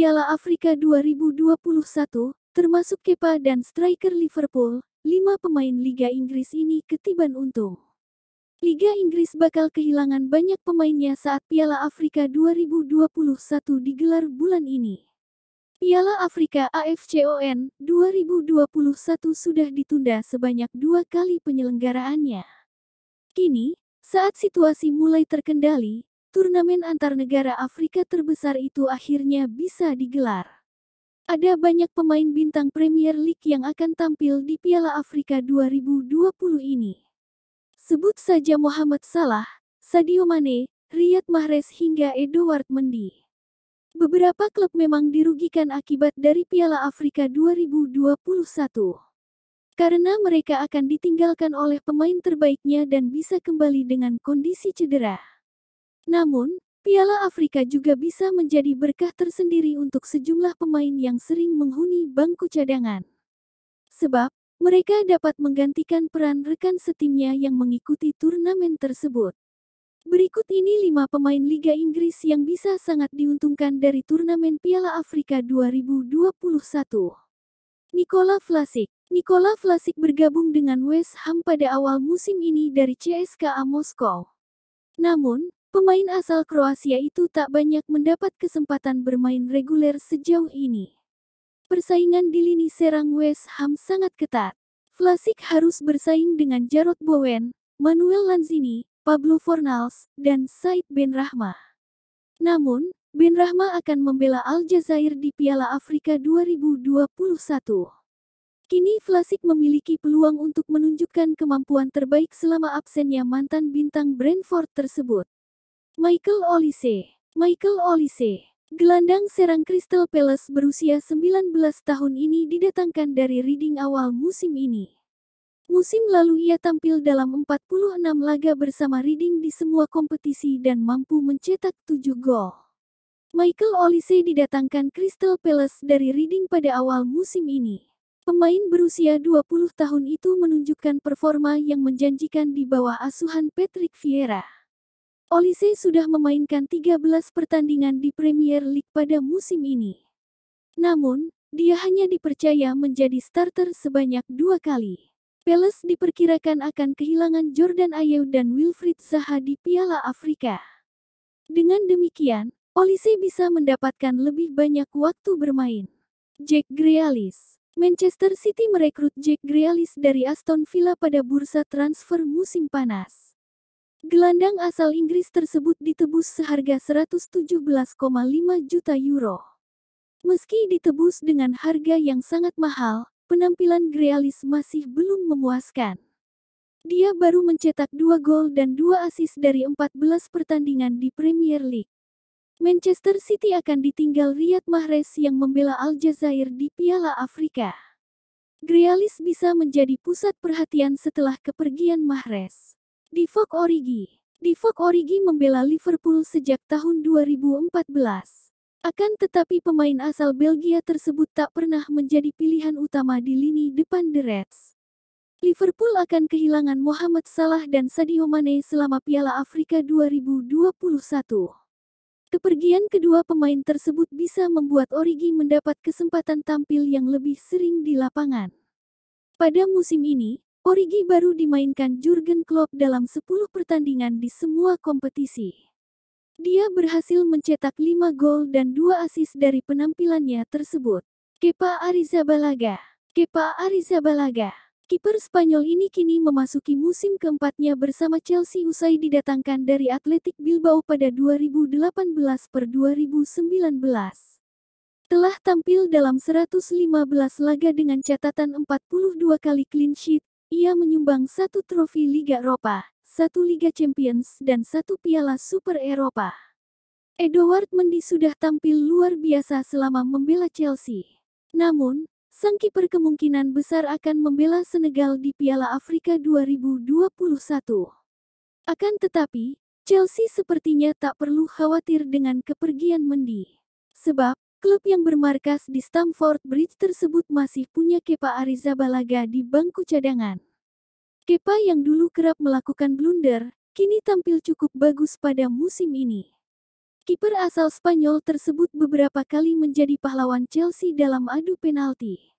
Piala Afrika 2021, termasuk Kepa dan striker Liverpool, lima pemain Liga Inggris ini ketiban untung. Liga Inggris bakal kehilangan banyak pemainnya saat Piala Afrika 2021 digelar bulan ini. Piala Afrika AFCON 2021 sudah ditunda sebanyak dua kali penyelenggaraannya. Kini, saat situasi mulai terkendali, turnamen antar negara Afrika terbesar itu akhirnya bisa digelar. Ada banyak pemain bintang Premier League yang akan tampil di Piala Afrika 2020 ini. Sebut saja Muhammad Salah, Sadio Mane, Riyad Mahrez hingga Edouard Mendy. Beberapa klub memang dirugikan akibat dari Piala Afrika 2021. Karena mereka akan ditinggalkan oleh pemain terbaiknya dan bisa kembali dengan kondisi cedera. Namun, Piala Afrika juga bisa menjadi berkah tersendiri untuk sejumlah pemain yang sering menghuni bangku cadangan. Sebab, mereka dapat menggantikan peran rekan setimnya yang mengikuti turnamen tersebut. Berikut ini lima pemain Liga Inggris yang bisa sangat diuntungkan dari turnamen Piala Afrika 2021. Nikola Vlasic Nikola Vlasic bergabung dengan West Ham pada awal musim ini dari CSKA Moskow. Namun, Pemain asal Kroasia itu tak banyak mendapat kesempatan bermain reguler sejauh ini. Persaingan di lini serang West Ham sangat ketat. Vlasic harus bersaing dengan Jarrod Bowen, Manuel Lanzini, Pablo Fornals, dan Said Ben Rahma. Namun, Ben Rahma akan membela Aljazair di Piala Afrika 2021. Kini Vlasic memiliki peluang untuk menunjukkan kemampuan terbaik selama absennya mantan bintang Brentford tersebut. Michael Olise Michael Olise Gelandang serang Crystal Palace berusia 19 tahun ini didatangkan dari Reading awal musim ini. Musim lalu ia tampil dalam 46 laga bersama Reading di semua kompetisi dan mampu mencetak 7 gol. Michael Olise didatangkan Crystal Palace dari Reading pada awal musim ini. Pemain berusia 20 tahun itu menunjukkan performa yang menjanjikan di bawah asuhan Patrick Vieira. Olise sudah memainkan 13 pertandingan di Premier League pada musim ini. Namun, dia hanya dipercaya menjadi starter sebanyak dua kali. Palace diperkirakan akan kehilangan Jordan Ayew dan Wilfried Zaha di Piala Afrika. Dengan demikian, Olise bisa mendapatkan lebih banyak waktu bermain. Jack Grealish Manchester City merekrut Jack Grealish dari Aston Villa pada bursa transfer musim panas. Gelandang asal Inggris tersebut ditebus seharga 117,5 juta euro. Meski ditebus dengan harga yang sangat mahal, penampilan Grealish masih belum memuaskan. Dia baru mencetak dua gol dan dua assist dari 14 pertandingan di Premier League. Manchester City akan ditinggal Riyad Mahrez yang membela Aljazair di Piala Afrika. Grealish bisa menjadi pusat perhatian setelah kepergian Mahrez. Divock Origi Divock Origi membela Liverpool sejak tahun 2014. Akan tetapi pemain asal Belgia tersebut tak pernah menjadi pilihan utama di lini depan The Reds. Liverpool akan kehilangan Mohamed Salah dan Sadio Mane selama Piala Afrika 2021. Kepergian kedua pemain tersebut bisa membuat Origi mendapat kesempatan tampil yang lebih sering di lapangan. Pada musim ini, Origi baru dimainkan Jurgen Klopp dalam 10 pertandingan di semua kompetisi. Dia berhasil mencetak 5 gol dan 2 assist dari penampilannya tersebut. Kepa Arrizabalaga Kepa Arrizabalaga Kiper Spanyol ini kini memasuki musim keempatnya bersama Chelsea usai didatangkan dari Athletic Bilbao pada 2018 per 2019 telah tampil dalam 115 laga dengan catatan 42 kali clean sheet, ia menyumbang satu trofi Liga Eropa, satu Liga Champions dan satu Piala Super Eropa. Edouard Mendy sudah tampil luar biasa selama membela Chelsea. Namun, sang kiper kemungkinan besar akan membela Senegal di Piala Afrika 2021. Akan tetapi, Chelsea sepertinya tak perlu khawatir dengan kepergian Mendy. Sebab, Klub yang bermarkas di Stamford Bridge tersebut masih punya Kepa Arrizabalaga di bangku cadangan. Kepa yang dulu kerap melakukan blunder, kini tampil cukup bagus pada musim ini. Kiper asal Spanyol tersebut beberapa kali menjadi pahlawan Chelsea dalam adu penalti.